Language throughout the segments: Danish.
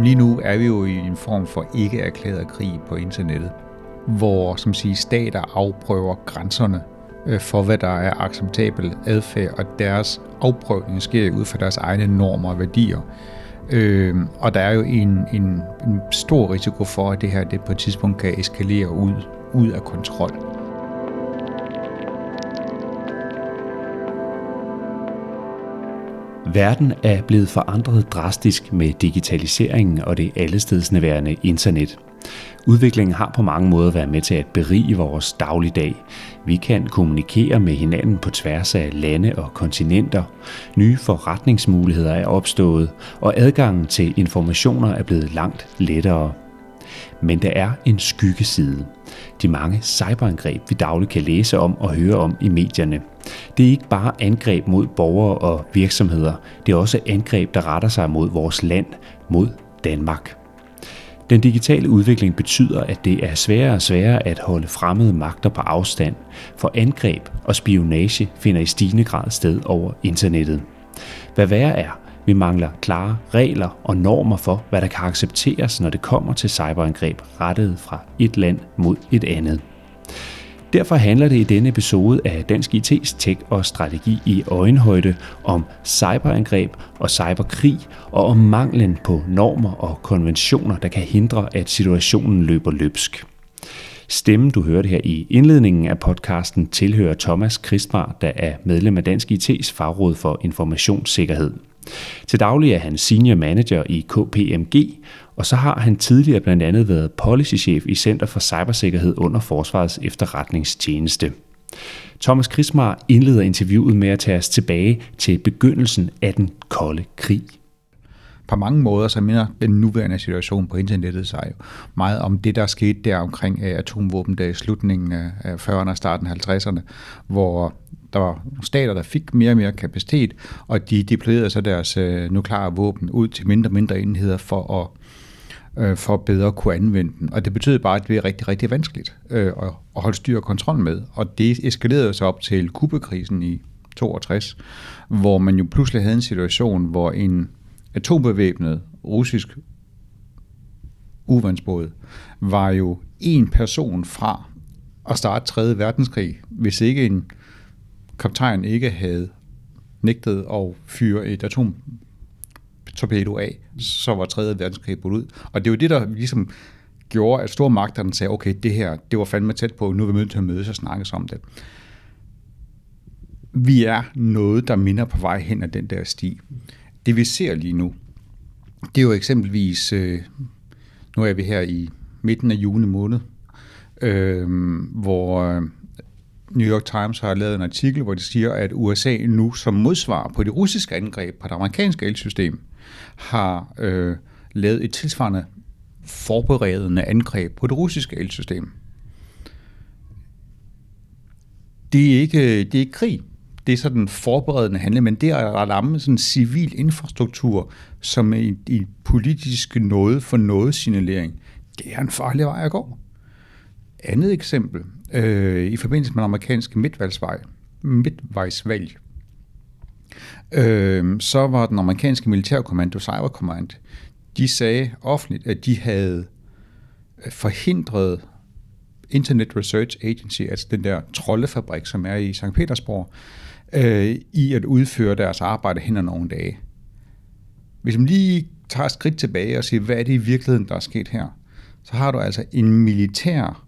Jamen lige nu er vi jo i en form for ikke erklæret krig på internettet, hvor som siger, stater afprøver grænserne øh, for, hvad der er acceptabel adfærd, og deres afprøvning sker ud fra deres egne normer og værdier. Øh, og der er jo en, en, en stor risiko for, at det her det på et tidspunkt kan eskalere ud, ud af kontrol. Verden er blevet forandret drastisk med digitaliseringen og det allestedsneværende internet. Udviklingen har på mange måder været med til at berige vores dagligdag. Vi kan kommunikere med hinanden på tværs af lande og kontinenter. Nye forretningsmuligheder er opstået, og adgangen til informationer er blevet langt lettere. Men der er en skyggeside. De mange cyberangreb, vi dagligt kan læse om og høre om i medierne. Det er ikke bare angreb mod borgere og virksomheder, det er også angreb, der retter sig mod vores land, mod Danmark. Den digitale udvikling betyder, at det er sværere og sværere at holde fremmede magter på afstand, for angreb og spionage finder i stigende grad sted over internettet. Hvad værre er, vi mangler klare regler og normer for, hvad der kan accepteres, når det kommer til cyberangreb rettet fra et land mod et andet. Derfor handler det i denne episode af Dansk IT's tech og strategi i øjenhøjde om cyberangreb og cyberkrig og om manglen på normer og konventioner, der kan hindre, at situationen løber løbsk. Stemmen, du hørte her i indledningen af podcasten, tilhører Thomas Kristmar, der er medlem af Dansk IT's fagråd for informationssikkerhed. Til daglig er han senior manager i KPMG, og så har han tidligere blandt andet været policychef i Center for Cybersikkerhed under Forsvarets efterretningstjeneste. Thomas Krismar indleder interviewet med at tage os tilbage til begyndelsen af den kolde krig. På mange måder så minder den nuværende situation på internettet sig jo meget om det, der skete der omkring øh, atomvåben der i slutningen af 40'erne og starten af 50'erne, hvor der var stater, der fik mere og mere kapacitet, og de deployerede så deres øh, nukleare våben ud til mindre og mindre enheder for at øh, for at bedre kunne anvende den. Og det betød bare, at det blev rigtig, rigtig vanskeligt øh, at, at holde styr og kontrol med. Og det eskalerede så op til Kubekrisen i 62, hvor man jo pludselig havde en situation, hvor en atombevæbnet russisk uvandsbåd var jo en person fra at starte 3. verdenskrig, hvis ikke en kaptajn ikke havde nægtet at fyre et atom torpedo af, så var 3. verdenskrig brudt ud. Og det er jo det, der ligesom gjorde, at store magterne sagde, okay, det her, det var fandme tæt på, nu er vi nødt til at mødes og snakkes om det. Vi er noget, der minder på vej hen ad den der sti. Det vi ser lige nu, det er jo eksempelvis, øh, nu er vi her i midten af juni måned, øh, hvor øh, New York Times har lavet en artikel, hvor de siger, at USA nu som modsvar på det russiske angreb på det amerikanske elsystem, har øh, lavet et tilsvarende forberedende angreb på det russiske elsystem. Det er ikke, det er ikke krig. Det er sådan forberedende handling, men det er at ramme sådan en civil infrastruktur, som er i politisk noget for noget signalering. Det er en farlig vej at gå. Andet eksempel, øh, i forbindelse med den amerikanske midtvejsvej, midtvejsvalg, øh, så var den amerikanske militærkommando, Cyber Command, de sagde offentligt, at de havde øh, forhindret Internet Research Agency, altså den der troldefabrik, som er i St. Petersborg, øh, i at udføre deres arbejde hen ad nogle dage. Hvis man lige tager et skridt tilbage og siger, hvad er det i virkeligheden, der er sket her, så har du altså en militær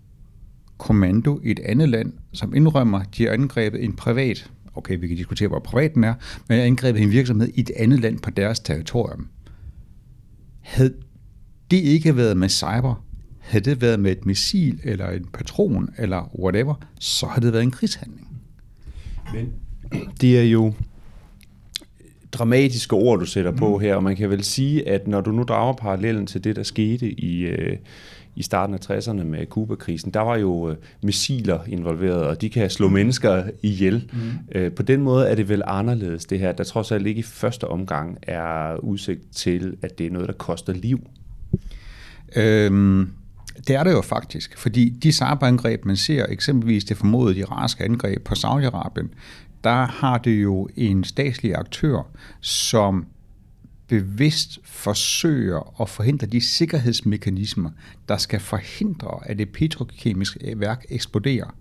kommando i et andet land, som indrømmer, at de har angrebet en privat okay, vi kan diskutere, hvor privat den er, men jeg angrebet en virksomhed i et andet land på deres territorium. Havde det ikke været med cyber, havde det været med et missil, eller en patron, eller whatever, så havde det været en krigshandling. Men det er jo dramatiske ord, du sætter på mm. her, og man kan vel sige, at når du nu drager parallellen til det, der skete i, øh, i starten af 60'erne med Kuba-krisen, der var jo øh, missiler involveret, og de kan slå mennesker ihjel. Mm. Øh, på den måde er det vel anderledes det her, der trods alt ikke i første omgang er udsigt til, at det er noget, der koster liv. Øhm, det er det jo faktisk, fordi de cyberangreb, man ser, eksempelvis det formodede iranske angreb på Saudi-Arabien, der har det jo en statslig aktør, som bevidst forsøger at forhindre de sikkerhedsmekanismer, der skal forhindre, at det petrokemiske øh, værk eksploderer,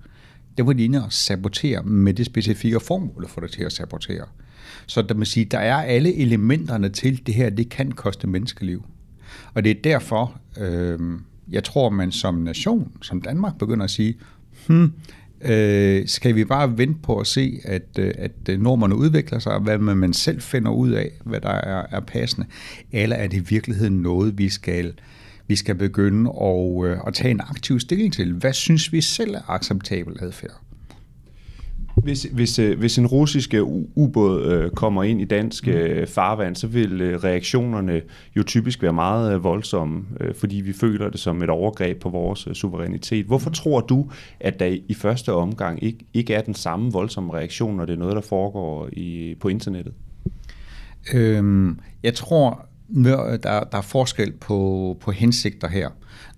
det var de inde og sabotere med det specifikke formål for det til at sabotere. Så der, man sige, der er alle elementerne til det her, det kan koste menneskeliv. Og det er derfor, øh, jeg tror, man som nation, som Danmark, begynder at sige, hmm, øh, skal vi bare vente på at se, at, øh, at øh, normerne udvikler sig, hvad man selv finder ud af, hvad der er, er passende, eller er det i virkeligheden noget, vi skal, vi skal begynde at, øh, at tage en aktiv stilling til? Hvad synes vi selv er acceptabel adfærd? Hvis, hvis, øh, hvis en russisk øh, ubåd øh, kommer ind i dansk mm. farvand, så vil reaktionerne jo typisk være meget voldsomme, fordi vi føler det som et overgreb på vores suverænitet. Hvorfor mm. tror du, at der i første omgang ikke, ikke er den samme voldsomme reaktion, når det er noget, der foregår i, på internettet? Øhm, jeg tror, der, der er forskel på, på hensigter her.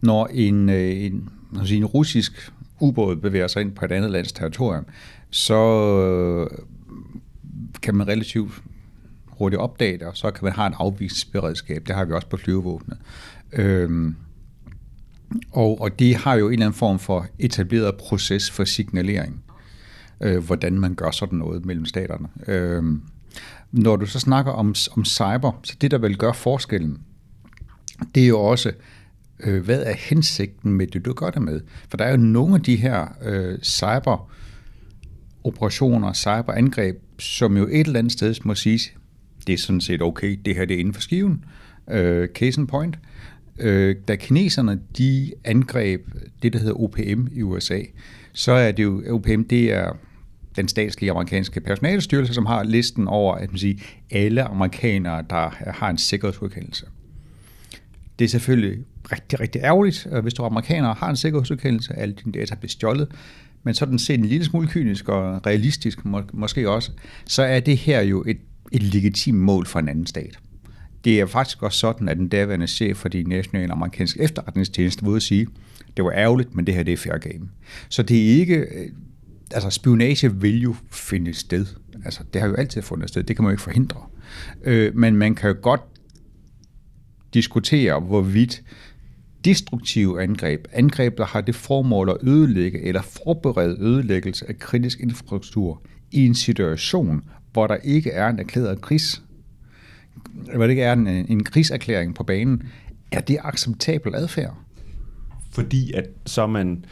Når en, en, en russisk ubåd bevæger sig ind på et andet lands territorium, så øh, kan man relativt hurtigt opdage det, og så kan man have en afvisningsberedskab. Det har vi også på flyvevåbnet. Øhm, og, og det har jo en eller anden form for etableret proces for signalering, øh, hvordan man gør sådan noget mellem staterne. Øhm, når du så snakker om, om cyber, så det, der vil gøre forskellen, det er jo også, øh, hvad er hensigten med det, du gør det med? For der er jo nogle af de her øh, cyber operationer, cyberangreb, som jo et eller andet sted må siges, det er sådan set okay, det her det er inden for skiven. Øh, case in point. Øh, da kineserne de angreb det, der hedder OPM i USA, så er det jo, OPM det er den statslige amerikanske personalestyrelse, som har listen over at man siger, alle amerikanere, der har en sikkerhedsudkendelse. Det er selvfølgelig rigtig, rigtig ærgerligt, øh, hvis du er amerikaner og har en sikkerhedsudkendelse, alle dine data bliver stjålet, men sådan set en lille smule kynisk og realistisk må, måske også, så er det her jo et, et legitimt mål for en anden stat. Det er faktisk også sådan, at den daværende chef for de nationale amerikanske efterretningstjenester vil sige, det var ærgerligt, men det her det er fair game. Så det er ikke, øh, altså spionage vil jo finde sted. Altså det har jo altid fundet sted, det kan man jo ikke forhindre. Øh, men man kan jo godt diskutere, hvorvidt destruktive angreb, angreb, der har det formål at ødelægge eller forberede ødelæggelse af kritisk infrastruktur i en situation, hvor der ikke er en erklæret krigs, hvor der ikke er en, en krigserklæring på banen, er det acceptabel adfærd? Fordi at så er man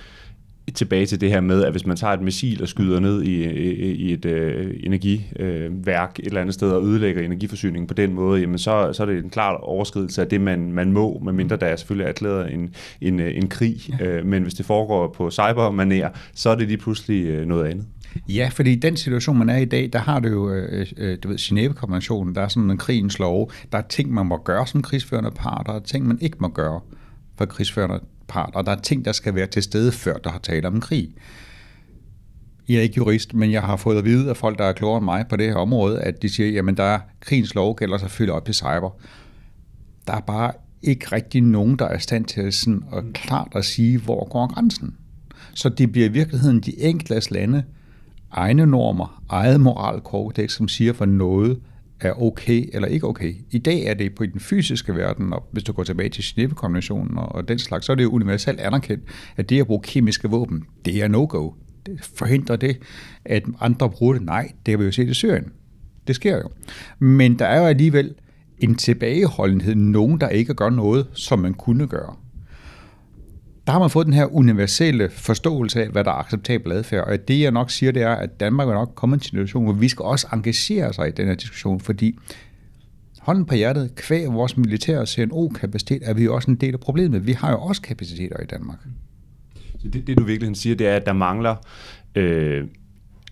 tilbage til det her med, at hvis man tager et missil og skyder ned i, i, i et øh, energiværk øh, et eller andet sted og ødelægger energiforsyningen på den måde, jamen så, så er det en klar overskridelse af det, man, man må, medmindre der er selvfølgelig erklæret en, en, øh, en krig. Øh, men hvis det foregår på cybermaner, så er det lige pludselig øh, noget andet. Ja, fordi i den situation, man er i dag, der har du jo, øh, øh, du ved, Genève-konventionen, der er sådan en krigens lov, der er ting, man må gøre som krigsførende part, og ting, man ikke må gøre for krigsførende part, og der er ting, der skal være til stede, før der har talt om en krig. Jeg er ikke jurist, men jeg har fået at vide af folk, der er klogere end mig på det her område, at de siger, jamen der er krigens lov gælder selvfølgelig op til cyber. Der er bare ikke rigtig nogen, der er i stand til sådan at klart at sige, hvor går grænsen. Så det bliver i virkeligheden de enkelte lande, egne normer, eget moralkodex, som siger, for noget er okay eller ikke okay. I dag er det på den fysiske verden, og hvis du går tilbage til Genève-konventionen og, og den slags, så er det jo universelt anerkendt, at det at bruge kemiske våben, det er no-go. Det forhindrer det, at andre bruger det. Nej, det har vi jo set i Syrien. Det sker jo. Men der er jo alligevel en tilbageholdenhed, nogen der ikke gør noget, som man kunne gøre der har man fået den her universelle forståelse af, hvad der er acceptabel adfærd. Og det, jeg nok siger, det er, at Danmark er nok kommet til en situation, hvor vi skal også engagere sig i den her diskussion, fordi hånden på hjertet, kvæg vores militære CNO-kapacitet, er vi jo også en del af problemet. Vi har jo også kapaciteter i Danmark. Så det, det du virkelig siger, det er, at der mangler øh,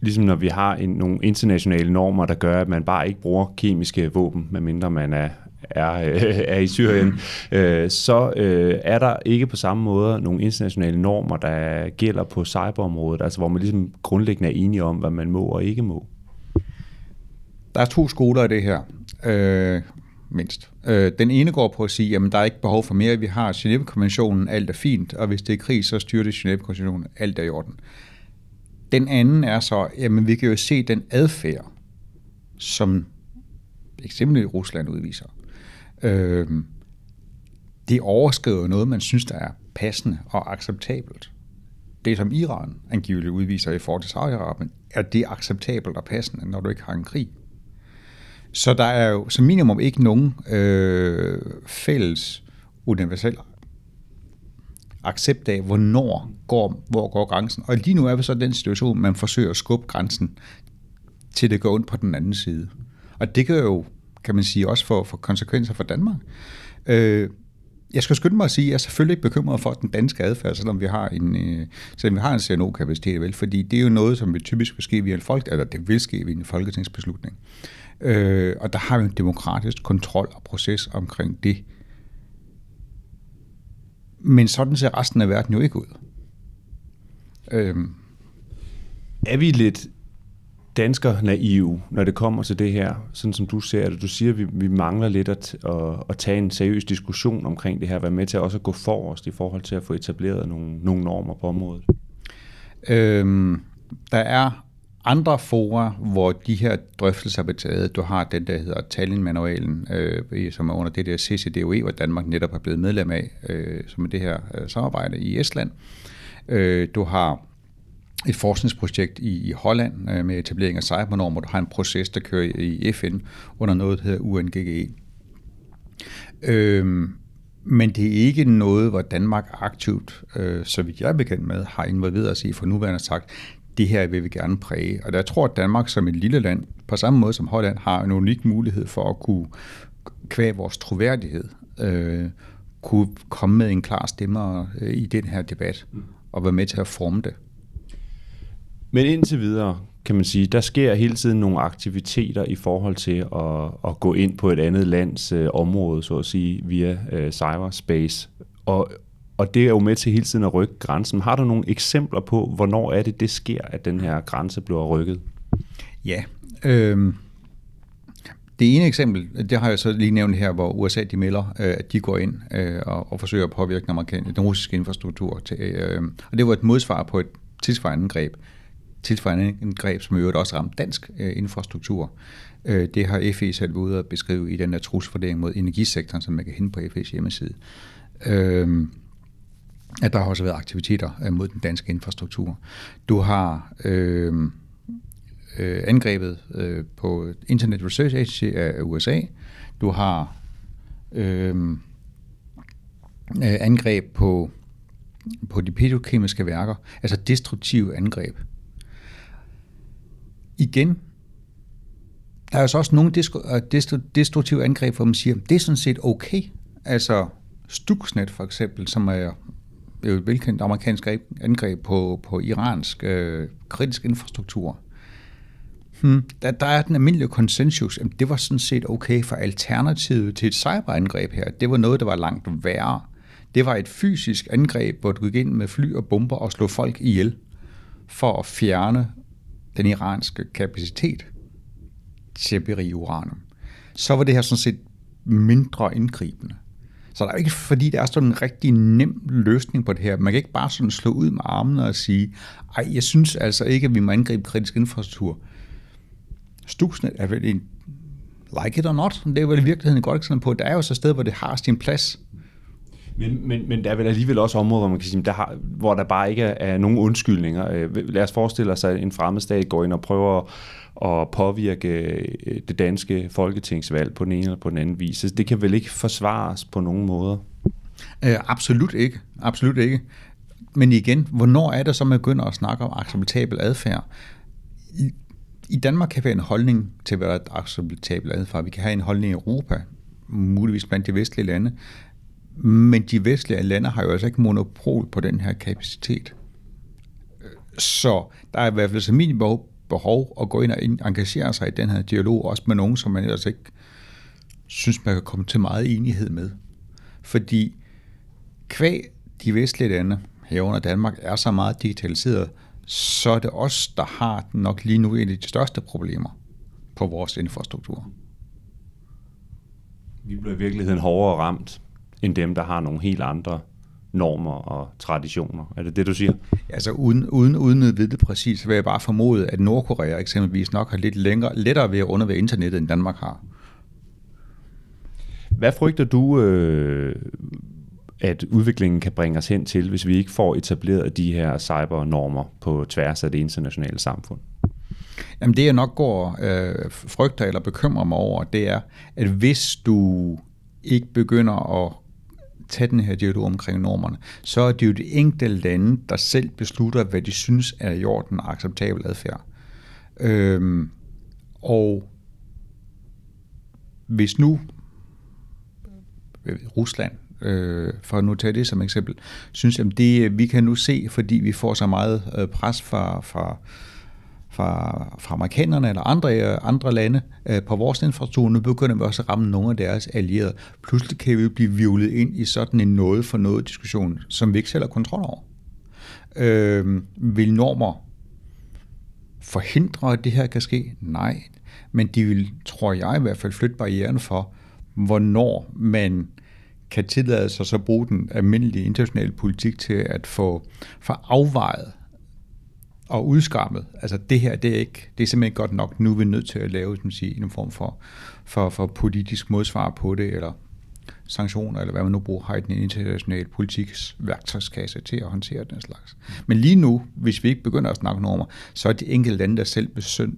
ligesom når vi har en, nogle internationale normer, der gør, at man bare ikke bruger kemiske våben, medmindre man er, er, øh, er i Syrien, øh, så øh, er der ikke på samme måde nogle internationale normer, der gælder på cyberområdet, altså hvor man ligesom grundlæggende er enige om, hvad man må og ikke må. Der er to skoler i det her, øh, mindst. Øh, den ene går på at sige, at der er ikke behov for mere. Vi har Genève-konventionen, alt er fint, og hvis det er krig, så styrer det Genève-konventionen, alt er i orden. Den anden er så, jamen vi kan jo se den adfærd, som eksempelvis Rusland udviser Øh, det overskrider noget, man synes, der er passende og acceptabelt. Det, som Iran angiveligt udviser i forhold til Saudi-Arabien, er det acceptabelt og passende, når du ikke har en krig. Så der er jo som minimum ikke nogen øh, fælles universel accept af, hvornår går, hvor går grænsen. Og lige nu er vi så den situation, man forsøger at skubbe grænsen til det går ondt på den anden side. Og det kan jo, kan man sige, også får, få konsekvenser for Danmark. Øh, jeg skal skynde mig at sige, at jeg er selvfølgelig ikke bekymret for den danske adfærd, selvom vi har en, øh, selvom vi har en CNO-kapacitet, vel? fordi det er jo noget, som vil typisk vil ske via en folk, eller det vil ske via en folketingsbeslutning. Øh, og der har vi en demokratisk kontrol og proces omkring det. Men sådan ser resten af verden jo ikke ud. Øh, er vi lidt dansker naive, når det kommer til det her, sådan som du ser det? Du siger, at vi, vi mangler lidt at, at, at tage en seriøs diskussion omkring det her, være med til også at gå forrest i forhold til at få etableret nogle, nogle normer på området. Øhm, der er andre fora, hvor de her drøftelser er taget. Du har den, der hedder Tallinn-manualen, øh, som er under det der CCDOE, hvor Danmark netop er blevet medlem af, øh, som er det her øh, samarbejde i Estland. Øh, du har et forskningsprojekt i, i Holland øh, med etablering af cybernormer. Du har en proces, der kører i FN under noget, der hedder UNGGE. Øhm, men det er ikke noget, hvor Danmark aktivt, øh, så vidt jeg er bekendt med, har involveret sig i for nuværende sagt, det her vil vi gerne præge. Og jeg tror, at Danmark som et lille land, på samme måde som Holland, har en unik mulighed for at kunne kvæge vores troværdighed, øh, kunne komme med en klar stemme øh, i den her debat, og være med til at forme det. Men indtil videre, kan man sige, der sker hele tiden nogle aktiviteter i forhold til at, at gå ind på et andet lands øh, område, så at sige, via øh, cyberspace. Og, og det er jo med til hele tiden at rykke grænsen. Har du nogle eksempler på, hvornår er det, det sker, at den her grænse bliver rykket? Ja, øh, det ene eksempel, det har jeg så lige nævnt her, hvor USA de melder, øh, at de går ind øh, og, og forsøger at påvirke den, amerikanske, den russiske infrastruktur. Til, øh, og det var et modsvar på et tilsvarende angreb tilsvarende angreb, som i øvrigt også ramte dansk øh, infrastruktur. Øh, det har FE selv været ude at beskrive i den der trusvurdering mod energisektoren, som man kan hente på FE's hjemmeside. Øh, at der har også været aktiviteter øh, mod den danske infrastruktur. Du har øh, øh, angrebet øh, på Internet Research Agency af USA. Du har øh, øh angreb på, på de petrokemiske værker, altså destruktive angreb igen, der er jo så også nogle øh, destruktive angreb, hvor man siger, det er sådan set okay. Altså Stuxnet for eksempel, som er jo et velkendt amerikansk angreb på, på iransk øh, kritisk infrastruktur. Hmm, der, der er den almindelige konsensus, at det var sådan set okay, for alternativet til et cyberangreb her, det var noget, der var langt værre. Det var et fysisk angreb, hvor du gik ind med fly og bomber og slog folk ihjel for at fjerne den iranske kapacitet til at berige uranum, så var det her sådan set mindre indgribende. Så der er ikke, fordi der er sådan en rigtig nem løsning på det her. Man kan ikke bare sådan slå ud med armene og sige, ej, jeg synes altså ikke, at vi må angribe kritisk infrastruktur. Stuxnet er vel en like it or not, det er vel i virkeligheden et godt eksempel på, der er jo så et sted, hvor det har sin plads. Men, men, men der er vel alligevel også områder, hvor man kan sige, der har, hvor der bare ikke er, er nogen undskyldninger. Øh, lad os forestille os, at en fremmed stat går ind og prøver at påvirke øh, det danske folketingsvalg på den ene eller på den anden vis. det kan vel ikke forsvares på nogen måder? Øh, absolut ikke. Absolut ikke. Men igen, hvornår er det så, man begynder at snakke om acceptabel adfærd? I, i Danmark kan vi have en holdning til, hvad der er acceptabel adfærd. Vi kan have en holdning i Europa, muligvis blandt de vestlige lande. Men de vestlige lande har jo altså ikke monopol på den her kapacitet. Øh, så der er i hvert fald så minimum behov at gå ind og engagere sig i den her dialog, også med nogen, som man ellers ikke synes, man kan komme til meget enighed med. Fordi kvæg de vestlige lande, herunder Danmark, er så meget digitaliseret, så er det os, der har nok lige nu en af de største problemer på vores infrastruktur. Vi bliver i virkeligheden hårdere ramt end dem, der har nogle helt andre normer og traditioner. Er det det, du siger? Altså uden, uden, uden at vide det præcis, vil jeg bare formode, at Nordkorea eksempelvis nok har lidt længere, lettere ved at undervære internettet, end Danmark har. Hvad frygter du, øh, at udviklingen kan bringe os hen til, hvis vi ikke får etableret de her cybernormer på tværs af det internationale samfund? Jamen det jeg nok går øh, frygter eller bekymrer mig over, det er, at hvis du ikke begynder at tage den her dialog omkring normerne, så er det jo de enkelte lande, der selv beslutter, hvad de synes er i orden og acceptabel adfærd. Øhm, og hvis nu Rusland, øh, for at nu tage det som eksempel, synes, at det vi kan nu se, fordi vi får så meget øh, pres fra, fra fra, fra amerikanerne eller andre, andre lande øh, på vores infrastruktur. Nu begynder vi også at ramme nogle af deres allierede. Pludselig kan vi blive vivlet ind i sådan en noget for noget diskussion, som vi ikke selv har kontrol over. Øh, vil normer forhindre, at det her kan ske? Nej. Men de vil, tror jeg i hvert fald, flytte barrieren for, hvornår man kan tillade sig så bruge den almindelige internationale politik til at få, få afvejet og udskammet. Altså det her, det er, ikke, det er simpelthen ikke godt nok. Nu er vi nødt til at lave som sige, en form for, for, for politisk modsvar på det, eller sanktioner, eller hvad man nu bruger, har i den internationale politiks værktøjskasse til at håndtere den slags. Men lige nu, hvis vi ikke begynder at snakke normer, så er det enkelte lande, der selv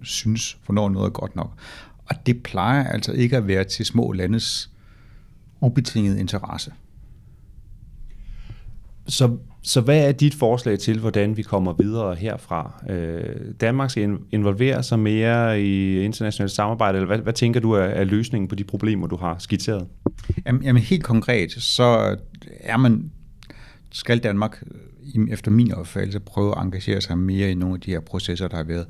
synes, hvornår noget er godt nok. Og det plejer altså ikke at være til små landes ubetingede interesse. Så så hvad er dit forslag til, hvordan vi kommer videre herfra? Øh, Danmark skal involvere sig mere i internationalt samarbejde, eller hvad, hvad tænker du er, er løsningen på de problemer, du har skitseret? Jamen, jamen helt konkret, så er man, skal Danmark efter min opfattelse prøve at engagere sig mere i nogle af de her processer, der har været.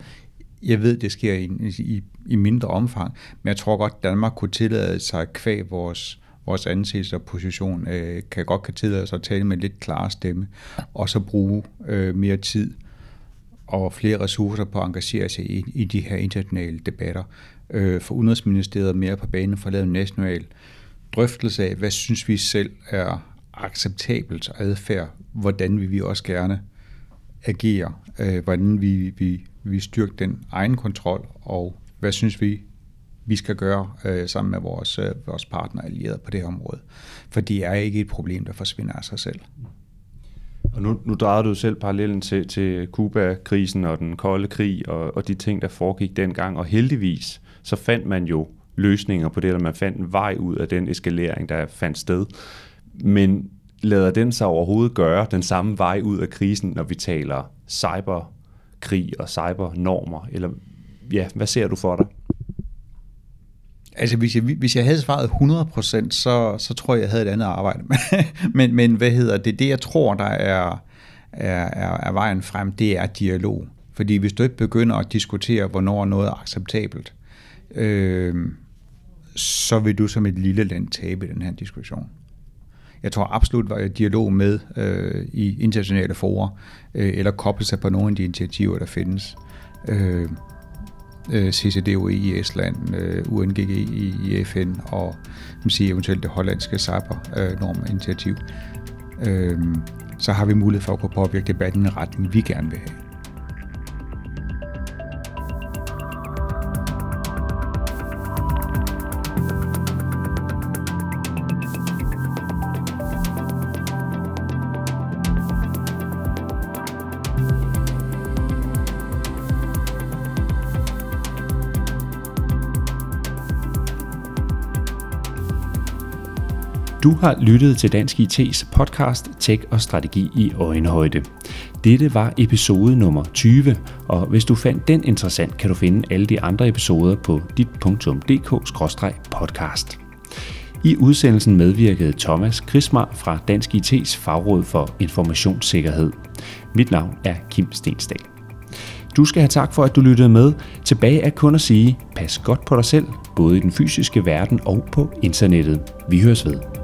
Jeg ved, det sker i, i, i mindre omfang, men jeg tror godt, Danmark kunne tillade sig kvæg vores vores anseelse og position, øh, kan godt kan tillade os at tale med lidt klar stemme, og så bruge øh, mere tid og flere ressourcer på at engagere sig i, i de her internationale debatter. Øh, for Udenrigsministeriet mere på banen for at lave en national drøftelse af, hvad synes vi selv er acceptabelt adfærd, hvordan vil vi også gerne agere, øh, hvordan vi, vi, vi styrker den egen kontrol, og hvad synes vi vi skal gøre øh, sammen med vores, øh, vores partner allierede på det her område. For det er ikke et problem, der forsvinder af sig selv. Og nu, nu drejede du selv parallellen til, til Kuba-krisen og den kolde krig og, og de ting, der foregik dengang. Og heldigvis, så fandt man jo løsninger på det, og man fandt en vej ud af den eskalering, der fandt sted. Men lader den sig overhovedet gøre den samme vej ud af krisen, når vi taler cyberkrig og cybernormer? Eller ja, hvad ser du for dig? Altså, hvis jeg, hvis jeg havde svaret 100%, så, så tror jeg, jeg havde et andet arbejde. men, men hvad hedder det? Det, jeg tror, der er, er, er, er vejen frem, det er dialog. Fordi hvis du ikke begynder at diskutere, hvornår noget er acceptabelt, øh, så vil du som et lille land tabe den her diskussion. Jeg tror absolut, at dialog med øh, i internationale forer, øh, eller koble sig på nogle af de initiativer, der findes. Øh, øh, CCDOE i Estland, øh, UNGG i, i FN og man siger, eventuelt det hollandske CYPER-norminitiativ, øh, så har vi mulighed for at kunne påvirke debatten i retning, vi gerne vil have. Du har lyttet til Dansk IT's podcast Tech og Strategi i øjenhøjde. Dette var episode nummer 20, og hvis du fandt den interessant, kan du finde alle de andre episoder på dit.dk-podcast. I udsendelsen medvirkede Thomas Krismar fra Dansk IT's Fagråd for Informationssikkerhed. Mit navn er Kim Stensdal. Du skal have tak for, at du lyttede med. Tilbage er kun at sige, pas godt på dig selv, både i den fysiske verden og på internettet. Vi høres ved.